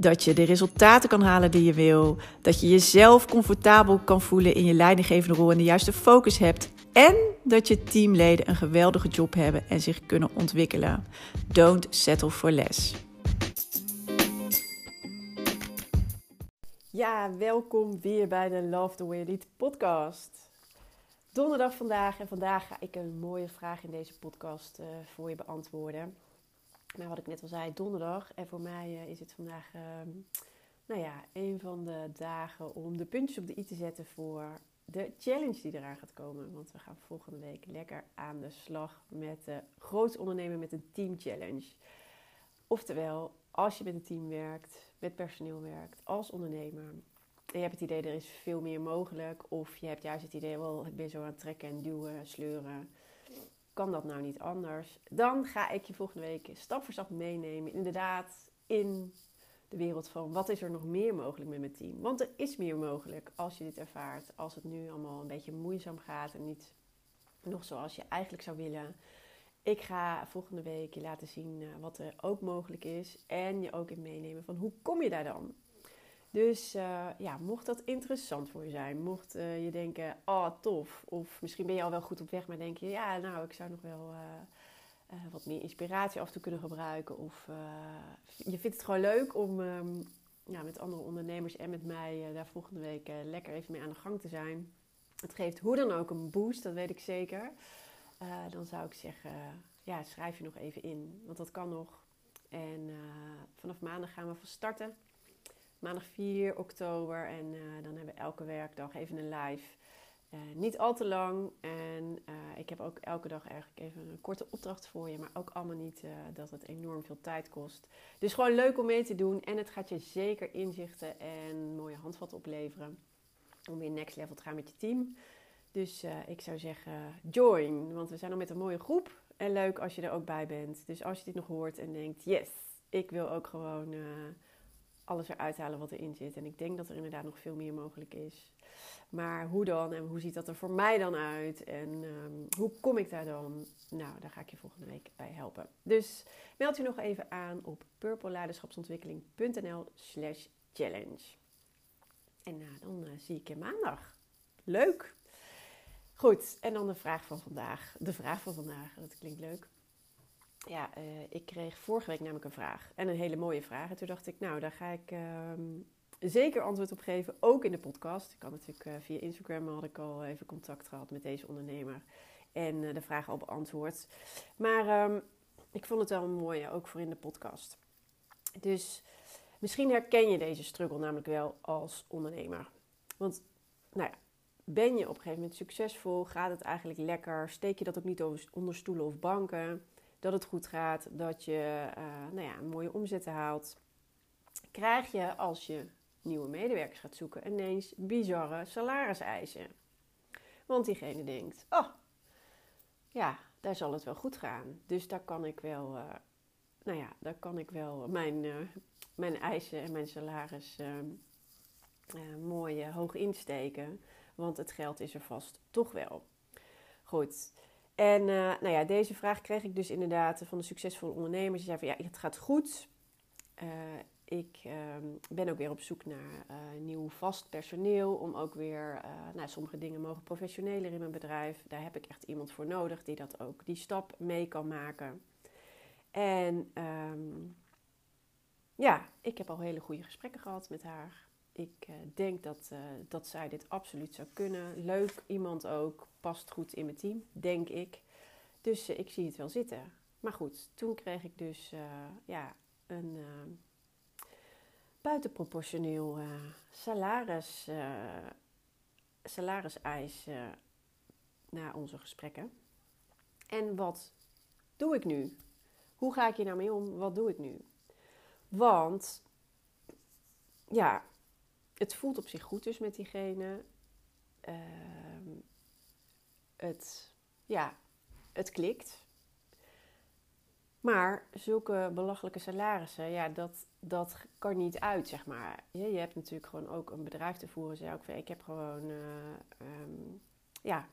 Dat je de resultaten kan halen die je wil. Dat je jezelf comfortabel kan voelen in je leidinggevende rol en de juiste focus hebt. En dat je teamleden een geweldige job hebben en zich kunnen ontwikkelen. Don't settle for less. Ja, welkom weer bij de Love the Way Lead podcast donderdag vandaag. En vandaag ga ik een mooie vraag in deze podcast uh, voor je beantwoorden. Maar wat ik net al zei, donderdag. En voor mij uh, is het vandaag, uh, nou ja, een van de dagen om de puntjes op de i te zetten voor de challenge die eraan gaat komen. Want we gaan volgende week lekker aan de slag met de groot ondernemen met een team challenge. Oftewel, als je met een team werkt, met personeel werkt, als ondernemer, je hebt het idee, er is veel meer mogelijk. Of je hebt juist het idee, wel, ik ben zo aan het trekken en duwen, sleuren. Kan dat nou niet anders? Dan ga ik je volgende week stap voor stap meenemen. Inderdaad, in de wereld van wat is er nog meer mogelijk met mijn team. Want er is meer mogelijk als je dit ervaart. Als het nu allemaal een beetje moeizaam gaat en niet nog zoals je eigenlijk zou willen. Ik ga volgende week je laten zien eh, wat er ook mogelijk is. En je ook in meenemen van hoe kom je daar dan? Dus uh, ja, mocht dat interessant voor je zijn, mocht uh, je denken, oh tof, of misschien ben je al wel goed op weg, maar denk je, ja, nou, ik zou nog wel uh, wat meer inspiratie af en toe kunnen gebruiken. Of je vindt het gewoon leuk om um, ja, met andere ondernemers en met mij daar volgende week lekker even mee aan de gang te zijn. Het geeft hoe dan ook een boost, dat weet ik zeker. dan zou ik zeggen, ja, schrijf je nog even in, want dat kan nog. En vanaf maandag gaan we van starten maandag 4 oktober. En uh, dan hebben we elke werkdag even een live. Uh, niet al te lang. En uh, ik heb ook elke dag eigenlijk even een korte opdracht voor je. Maar ook allemaal niet dat het enorm veel tijd kost. Dus gewoon leuk om mee te doen. En het gaat je zeker inzichten en mooie handvatten opleveren. Om weer next level te gaan met je team. Dus ik zou zeggen, join. Want we zijn al met een mooie groep. En leuk als je er ook bij bent. Dus als je dit nog hoort en denkt, yes, ik wil ook gewoon alles eruit halen wat erin zit. En ik denk dat er inderdaad nog veel meer mogelijk is. Maar hoe dan en hoe ziet dat er voor mij dan uit? En um, hoe kom ik daar dan? Nou, daar ga ik je volgende week bij helpen. Dus meld je nog even aan op purpleleiderschapsontwikkeling.nl slash challenge. En nou, dan uh, zie ik je maandag. Leuk! Goed, en dan de vraag van vandaag. De vraag van vandaag, dat klinkt leuk ja, uh, ik kreeg vorige week namelijk een vraag. En een hele mooie vraag. En toen dacht ik, nou, daar ga ik uh, zeker antwoord op geven. Ook in de podcast. Ik had natuurlijk uh, via Instagram had ik al even contact gehad met deze ondernemer. En eh, de vraag al beantwoord. Maar um, ik vond het wel mooi, ook voor in de podcast. Dus misschien herken je deze struggle namelijk wel als ondernemer. Want, nou ja, ben je op een gegeven moment succesvol? Gaat het eigenlijk lekker? Steek je dat ook niet onder stoelen of banken? Dat het goed gaat, dat je uh, nou ja, een mooie omzetten haalt, krijg je als je nieuwe medewerkers gaat zoeken ineens bizarre salariseisen. Want diegene denkt, oh, ja, daar zal het wel goed gaan. Dus daar kan ik wel, uh, nou ja, daar kan ik wel mijn, uh, mijn eisen en mijn salaris mooi hoog insteken. Want het geld is er vast toch wel. Goed, en uh, nou ja, deze vraag kreeg ik dus inderdaad van de succesvolle ondernemers. Die zeiden van ja, het gaat goed. Uh, ik uh, ben ook weer op zoek naar uh, nieuw vast personeel. Om ook weer, nou, sommige dingen mogen professioneler in mijn bedrijf. Daar heb ik echt iemand voor nodig die dat ook, die stap mee kan maken. En um, ja, ik heb al hele goede gesprekken gehad met haar. Ik denk dat, dat zij dit absoluut zou kunnen. Leuk iemand ook past goed in mijn team, denk ik. Dus eh, ik zie het wel zitten. Maar goed, toen kreeg ik dus uh, ja, een uh, buitenproportioneel salaris, salariseis na onze gesprekken. En wat doe ik nu? Hoe ga ik hier nou mee om? Wat doe ik nu? Want ja, het voelt op zich goed dus met diegene. Ehm, het, ja, het klikt. Maar zulke belachelijke salarissen, ja, dat, dat kan niet uit, zeg maar. Je, je hebt natuurlijk gewoon ook een bedrijf te voeren. Zei ook, ik heb gewoon, uh, um, ja,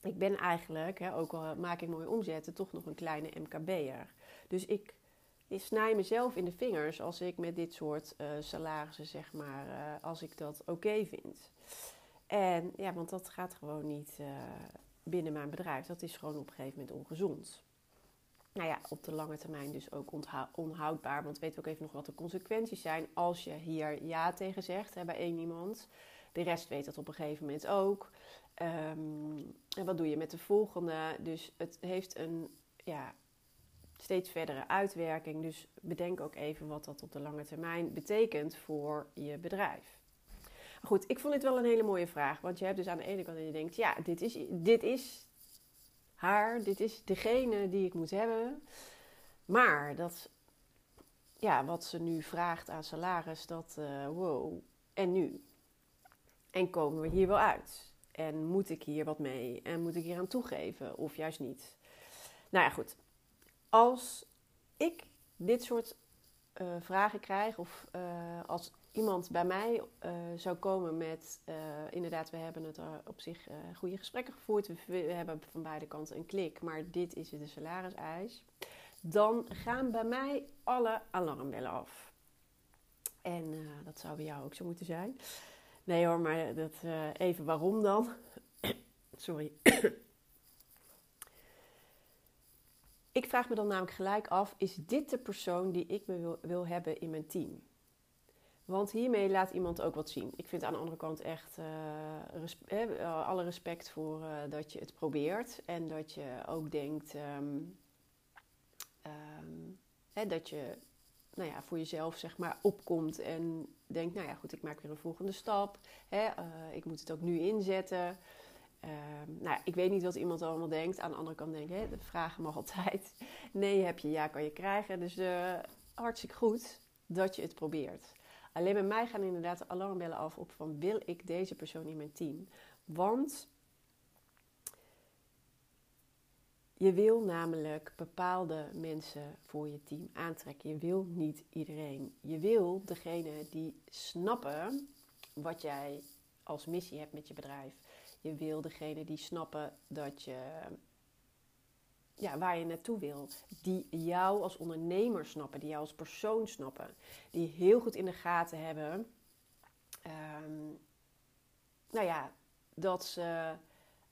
ik ben eigenlijk, hè, ook al maak ik mooie omzetten, toch nog een kleine MKB'er. Dus ik, ik snij mezelf in de vingers als ik met dit soort uh, salarissen, zeg maar, uh, als ik dat oké vind. En ja, want dat gaat gewoon niet binnen mijn bedrijf. Dat is gewoon op een gegeven moment ongezond nou ja, op de lange termijn dus ook onhoudbaar. Want weet ook even nog wat de consequenties zijn als je hier ja tegen zegt hè, bij één iemand. De rest weet dat op een gegeven moment ook. Um, en wat doe je met de volgende? Dus het heeft een ja, steeds verdere uitwerking. Dus bedenk ook even wat dat op de lange termijn betekent voor je bedrijf. Goed, ik vond dit wel een hele mooie vraag. Want je hebt dus aan de ene kant dat je denkt, ja, dit is, dit is haar, dit is degene die ik moet hebben. Maar dat, ja, wat ze nu vraagt aan salaris, dat, uh, wow, en nu? En komen we hier wel uit? En moet ik hier wat mee? En moet ik hier aan toegeven? Of juist niet? Nou ja, goed. Als ik dit soort uh, vragen krijg, of uh, als iemand bij mij uh, zou komen met, inderdaad, we hebben het op zich goede gesprekken gevoerd, we, we, hebben van beide kanten een klik, maar dit is de salariseis, dan gaan bij mij alle alarmbellen af. En dat zou bij jou ook zo moeten zijn. Nee hoor, maar dat, even waarom dan? Sorry. Ik vraag me dan namelijk gelijk af, is dit de persoon die ik me wil, wil hebben in mijn team? Want hiermee laat iemand ook wat zien. Ik vind aan de andere kant echt uh, alle respect voor dat je het probeert. En dat je ook denkt um, um, hè, dat je nou ja, voor jezelf zeg maar opkomt en denkt, nou ja goed, ik maak weer een volgende stap. Hè, ik moet het ook nu inzetten. Um, nou, ik weet niet wat iemand allemaal denkt. Aan de andere kant denk ik, de vragen mag altijd. Nee heb je, ja kan je krijgen. Dus hartstikke goed dat je het probeert. Alleen bij mij gaan inderdaad de alarmbellen af op van wil ik deze persoon in mijn team? Want je wil namelijk bepaalde mensen voor je team aantrekken. Je wil niet iedereen. Je wil degene die snappen wat jij als missie hebt met je bedrijf. Je wil degene die snappen dat je ja, waar je naartoe wil. Die jou als ondernemer snappen, die jou als persoon snappen. Die heel goed in de gaten hebben. Um, nou ja, dat ze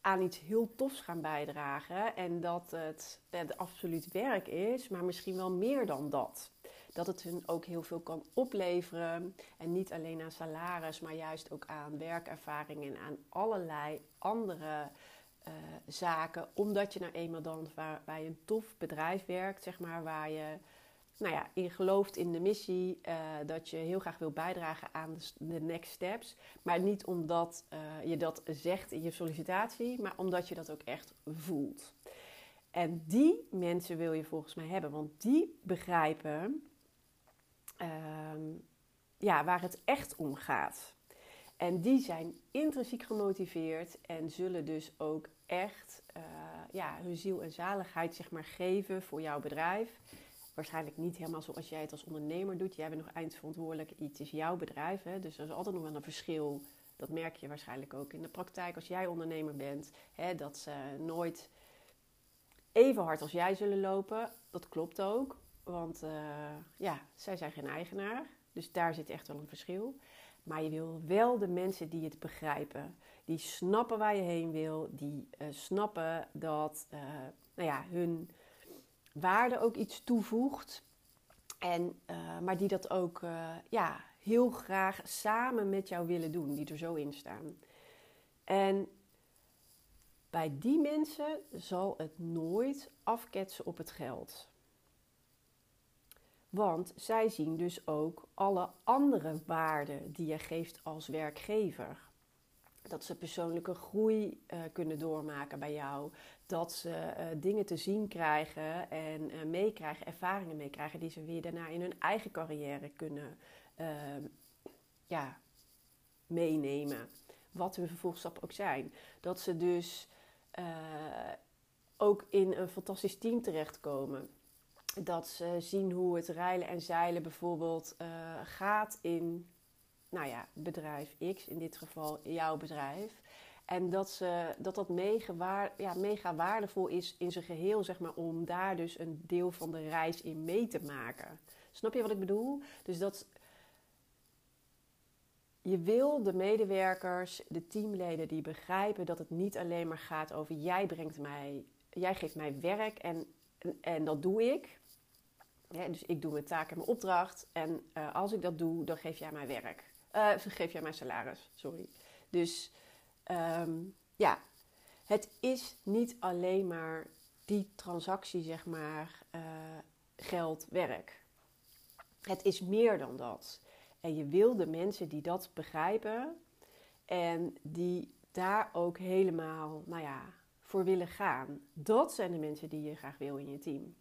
aan iets heel tofs gaan bijdragen. En dat het, het absoluut werk is, maar misschien wel meer dan dat. Dat het hun ook heel veel kan opleveren. En niet alleen aan salaris, maar juist ook aan werkervaring en aan allerlei andere uh, zaken. Omdat je nou eenmaal dan waar, bij een tof bedrijf werkt, zeg maar, waar je nou ja, in gelooft in de missie, uh, dat je heel graag wil bijdragen aan de, next steps. Maar niet omdat uh, je dat zegt in je sollicitatie, maar omdat je dat ook echt voelt. En die mensen wil je volgens mij hebben, want die begrijpen uh, ja, waar het echt om gaat. En die zijn intrinsiek gemotiveerd en zullen dus ook echt uh, ja, hun ziel en zaligheid zeg maar, geven voor jouw bedrijf. Waarschijnlijk niet helemaal zoals jij het als ondernemer doet. Jij bent nog eindverantwoordelijk. Het is jouw bedrijf. Hè? Dus er is altijd nog wel een verschil. Dat merk je waarschijnlijk ook in de praktijk als jij ondernemer bent. Hè? Dat ze nooit even hard als jij zullen lopen. Dat klopt ook. Want uh, ja, zij zijn geen eigenaar. Dus daar zit echt wel een verschil. Maar je wil wel de mensen die het begrijpen. Die snappen waar je heen wil. Die uh, snappen dat uh, nou ja, hun waarde ook iets toevoegt. En, maar die dat ook ja, heel graag samen met jou willen doen. Die er zo in staan. En bij die mensen zal het nooit afketsen op het geld. Want zij zien dus ook alle andere waarden die je geeft als werkgever. Dat ze persoonlijke groei uh, kunnen doormaken bij jou. Dat ze uh, dingen te zien krijgen en uh, meekrijgen, ervaringen meekrijgen die ze weer daarna in hun eigen carrière kunnen ja, meenemen. Wat hun vervolgstappen ook zijn. Dat ze dus ook in een fantastisch team terechtkomen. Dat ze zien hoe het rijlen en zeilen bijvoorbeeld uh, gaat in, nou ja, bedrijf X, in dit geval jouw bedrijf. En dat ze, dat, dat mega, waar, ja, mega waardevol is in zijn geheel, zeg maar, om daar dus een deel van de reis in mee te maken. Snap je wat ik bedoel? Dus dat je wil de medewerkers, de teamleden, die begrijpen dat het niet alleen maar gaat over jij brengt mij, jij geeft mij werk en, en, dat doe ik. Dus ik doe mijn taak en mijn opdracht. En uh, als ik dat doe, dan geef jij mij werk. Uh, geef jij mij salaris, sorry. Dus um, ja, het is niet alleen maar die transactie, zeg maar, uh, geld, werk. Het is meer dan dat. En je wil de mensen die dat begrijpen en die daar ook helemaal, nou ja, voor willen gaan. Dat zijn de mensen die je graag wil in je team.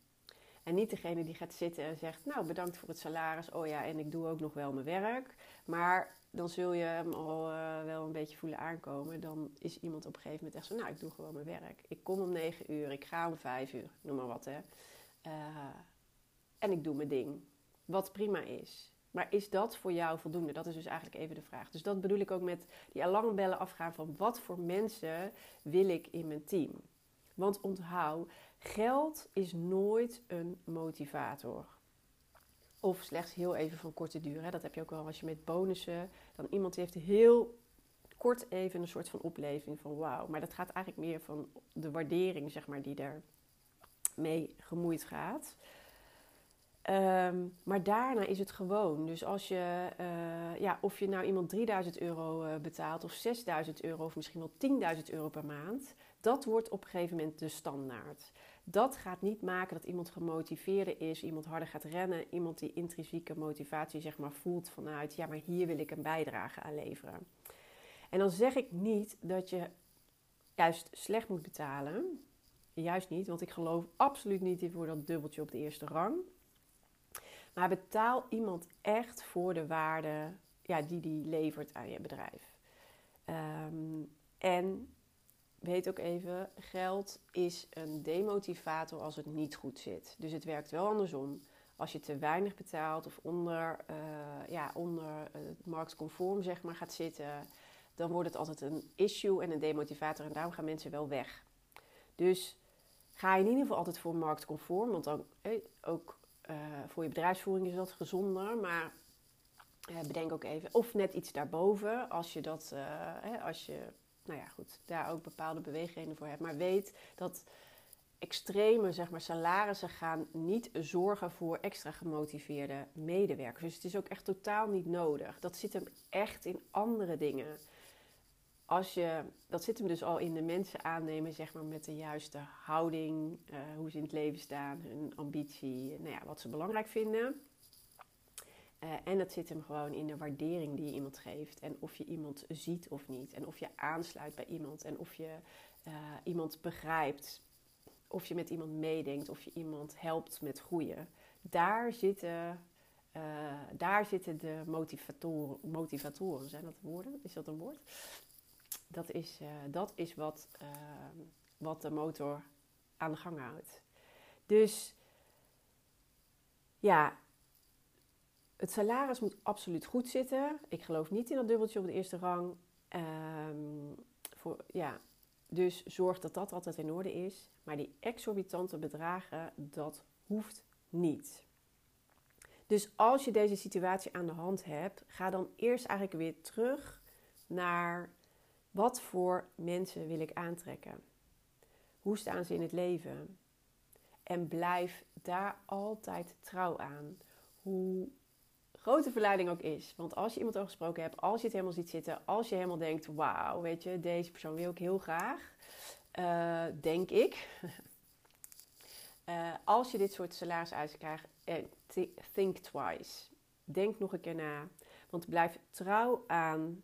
En niet degene die gaat zitten en zegt: Nou, bedankt voor het salaris. Oh ja, en ik doe ook nog wel mijn werk. Maar dan zul je hem al uh, wel een beetje voelen aankomen. Dan is iemand op een gegeven moment echt zo: Nou, ik doe gewoon mijn werk. Ik kom om negen uur, ik ga om vijf uur, noem maar wat hè. Uh, en ik doe mijn ding. Wat prima is. Maar is dat voor jou voldoende? Dat is dus eigenlijk even de vraag. Dus dat bedoel ik ook met die alarmbellen afgaan van wat voor mensen wil ik in mijn team? Want onthoud, geld is nooit een motivator. Of slechts heel even van korte duur. Hè? Dat heb je ook wel als je met bonussen. Dan iemand heeft heel kort even een soort van opleving van wauw. Maar dat gaat eigenlijk meer van de waardering, zeg maar, die er mee gemoeid gaat. Ehm, maar daarna is het gewoon. Dus als je, uh, ja, of je nou iemand 3000 euro uh, betaalt, of 6000 euro, of misschien wel 10.000 euro per maand, dat wordt op een gegeven moment de standaard. Dat gaat niet maken dat iemand gemotiveerder is, iemand harder gaat rennen, iemand die intrinsieke motivatie zeg maar voelt vanuit, ja, maar hier wil ik een bijdrage aan leveren. En dan zeg ik niet dat je juist slecht moet betalen. Juist niet, want ik geloof absoluut niet voor dat dubbeltje op de eerste rang. Maar betaal iemand echt voor de waarde ja, die die levert aan je bedrijf. Um, en weet ook even, geld is een demotivator als het niet goed zit. Dus het werkt wel andersom. Als je te weinig betaalt of onder, uh, ja, onder het marktconform zeg maar, gaat zitten, dan wordt het altijd een issue en een demotivator. En daarom gaan mensen wel weg. Dus ga je in ieder geval altijd voor marktconform, want dan eh, ook uh, voor je bedrijfsvoering is dat gezonder, maar bedenk ook even, of net iets daarboven, als je dat, als je, nou ja, goed, daar ook bepaalde beweegredenen voor hebt. Maar weet dat extreme, zeg maar, salarissen gaan niet zorgen voor extra gemotiveerde medewerkers. Dus het is ook echt totaal niet nodig. Dat zit hem echt in andere dingen als je, dat zit hem dus al in de mensen aannemen, zeg maar, met de juiste houding, uh, hoe ze in het leven staan, hun ambitie, nou ja, wat ze belangrijk vinden. Uh, en dat zit hem gewoon in de waardering die je iemand geeft. En of je iemand ziet of niet. En of je aansluit bij iemand. En of je uh, iemand begrijpt. Of je met iemand meedenkt. Of je iemand helpt met groeien. Daar zitten, daar zitten de motivatoren, motivatoren. Zijn dat woorden? Is dat een woord? Dat is, dat is wat, wat de motor aan de gang houdt. Dus ja, het salaris moet absoluut goed zitten. Ik geloof niet in dat dubbeltje op de eerste rang. Um, voor, ja, dus zorg dat dat altijd in orde is. Maar die exorbitante bedragen, dat hoeft niet. Dus als je deze situatie aan de hand hebt, ga dan eerst eigenlijk weer terug naar wat voor mensen wil ik aantrekken? Hoe staan ze in het leven? En blijf daar altijd trouw aan. Hoe groot de verleiding ook is. Want als je iemand al gesproken hebt, als je het helemaal ziet zitten, als je helemaal denkt: wauw, weet je, deze persoon wil ik heel graag. Uh, denk ik. uh, als je dit soort salariseisen krijgt, uh, think twice. Denk nog een keer na. Want blijf trouw aan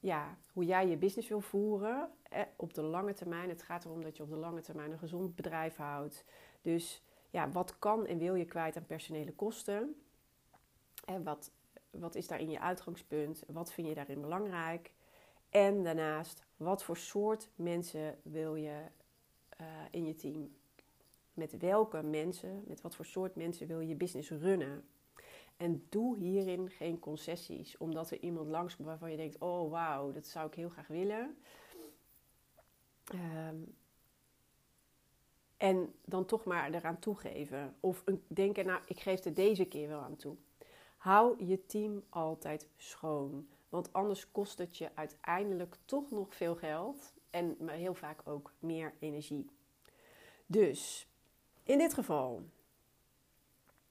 ja, hoe jij je business wil voeren eh, op de lange termijn. Het gaat erom dat je op de lange termijn een gezond bedrijf houdt. Dus ja, wat kan en wil je kwijt aan personele kosten? En wat wat is daarin je uitgangspunt? Wat vind je daarin belangrijk? En daarnaast, wat voor soort mensen wil je uh, in je team? Met welke mensen, met wat voor soort mensen wil je je business runnen? En doe hierin geen concessies, omdat er iemand langskomt waarvan je denkt: oh wauw, dat zou ik heel graag willen. Um, en dan toch maar eraan toegeven. Of denken, nou, ik geef er deze keer wel aan toe. Hou je team altijd schoon. Want anders kost het je uiteindelijk toch nog veel geld. En heel vaak ook meer energie. Dus in dit geval,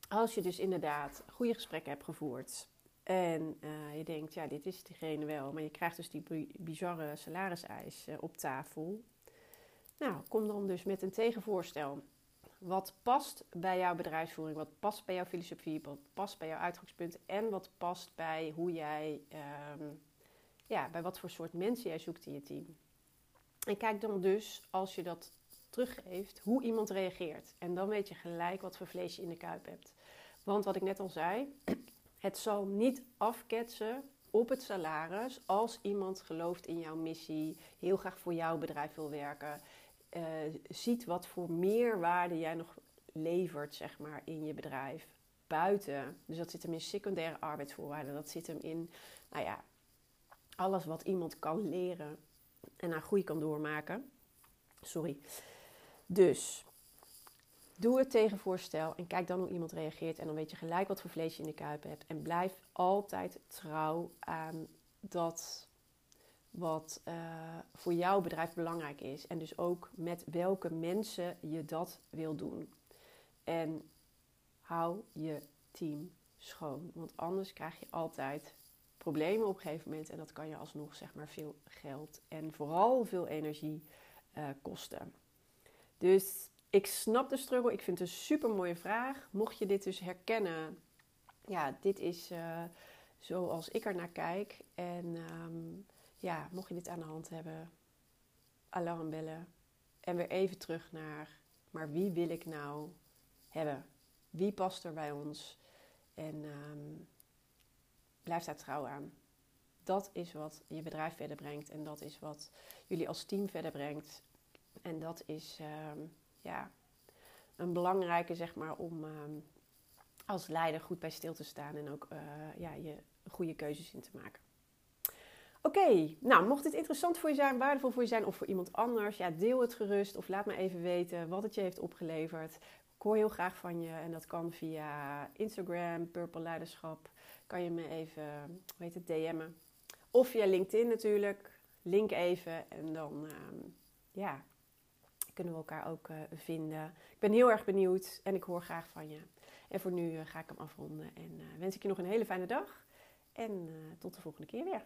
als je dus inderdaad goede gesprekken hebt gevoerd. En uh, je denkt, ja, dit is diegene wel. Maar je krijgt dus die bizarre salariseis uh, op tafel. Nou, kom dan dus met een tegenvoorstel. Wat past bij jouw bedrijfsvoering? Wat past bij jouw filosofie? Wat past bij jouw uitgangspunt? En wat past bij hoe jij, ehm, ja, bij wat voor soort mensen jij zoekt in je team? En kijk dan dus, als je dat teruggeeft, hoe iemand reageert. En dan weet je gelijk wat voor vlees je in de kuip hebt. Want wat ik net al zei, het zal niet afketsen op het salaris als iemand gelooft in jouw missie, heel graag voor jouw bedrijf wil werken uh, ziet wat voor meerwaarde jij nog levert, zeg maar, in je bedrijf. Buiten. Dus dat zit hem in secundaire arbeidsvoorwaarden. Dat zit hem in, nou ja, alles wat iemand kan leren en naar groei kan doormaken. Sorry. Dus doe het tegenvoorstel en kijk dan hoe iemand reageert. En dan weet je gelijk wat voor vlees je in de kuip hebt. En blijf altijd trouw aan dat wat uh, voor jouw bedrijf belangrijk is. En dus ook met welke mensen je dat wil doen. En hou je team schoon. Want anders krijg je altijd problemen op een gegeven moment. En dat kan je alsnog zeg maar veel geld en vooral veel energie uh, kosten. Dus ik snap de struggle. Ik vind het een super mooie vraag. Mocht je dit dus herkennen. Ja, dit is uh, zoals ik er naar kijk. En um, ja, mocht je dit aan de hand hebben, alarm bellen. En weer even terug naar, maar wie wil ik nou hebben? Wie past er bij ons? En um, blijf daar trouw aan. Dat is wat je bedrijf verder brengt en dat is wat jullie als team verder brengt. En dat is um, ja, een belangrijke, zeg maar, om um, als leider goed bij stil te staan en ook uh, ja, je goede keuzes in te maken. Oké, nou mocht dit interessant voor je zijn, waardevol voor je zijn of voor iemand anders, ja, deel het gerust of laat me even weten wat het je heeft opgeleverd. Ik hoor heel graag van je en dat kan via Instagram, Purple Leiderschap. Kan je me even, heet het, DM'en. Of via LinkedIn natuurlijk. Link even en dan, uh, ja, kunnen we elkaar ook uh, vinden. Ik ben heel erg benieuwd en ik hoor graag van je. En voor nu uh, ga ik hem afronden en uh, wens ik je nog een hele fijne dag. En tot de volgende keer weer.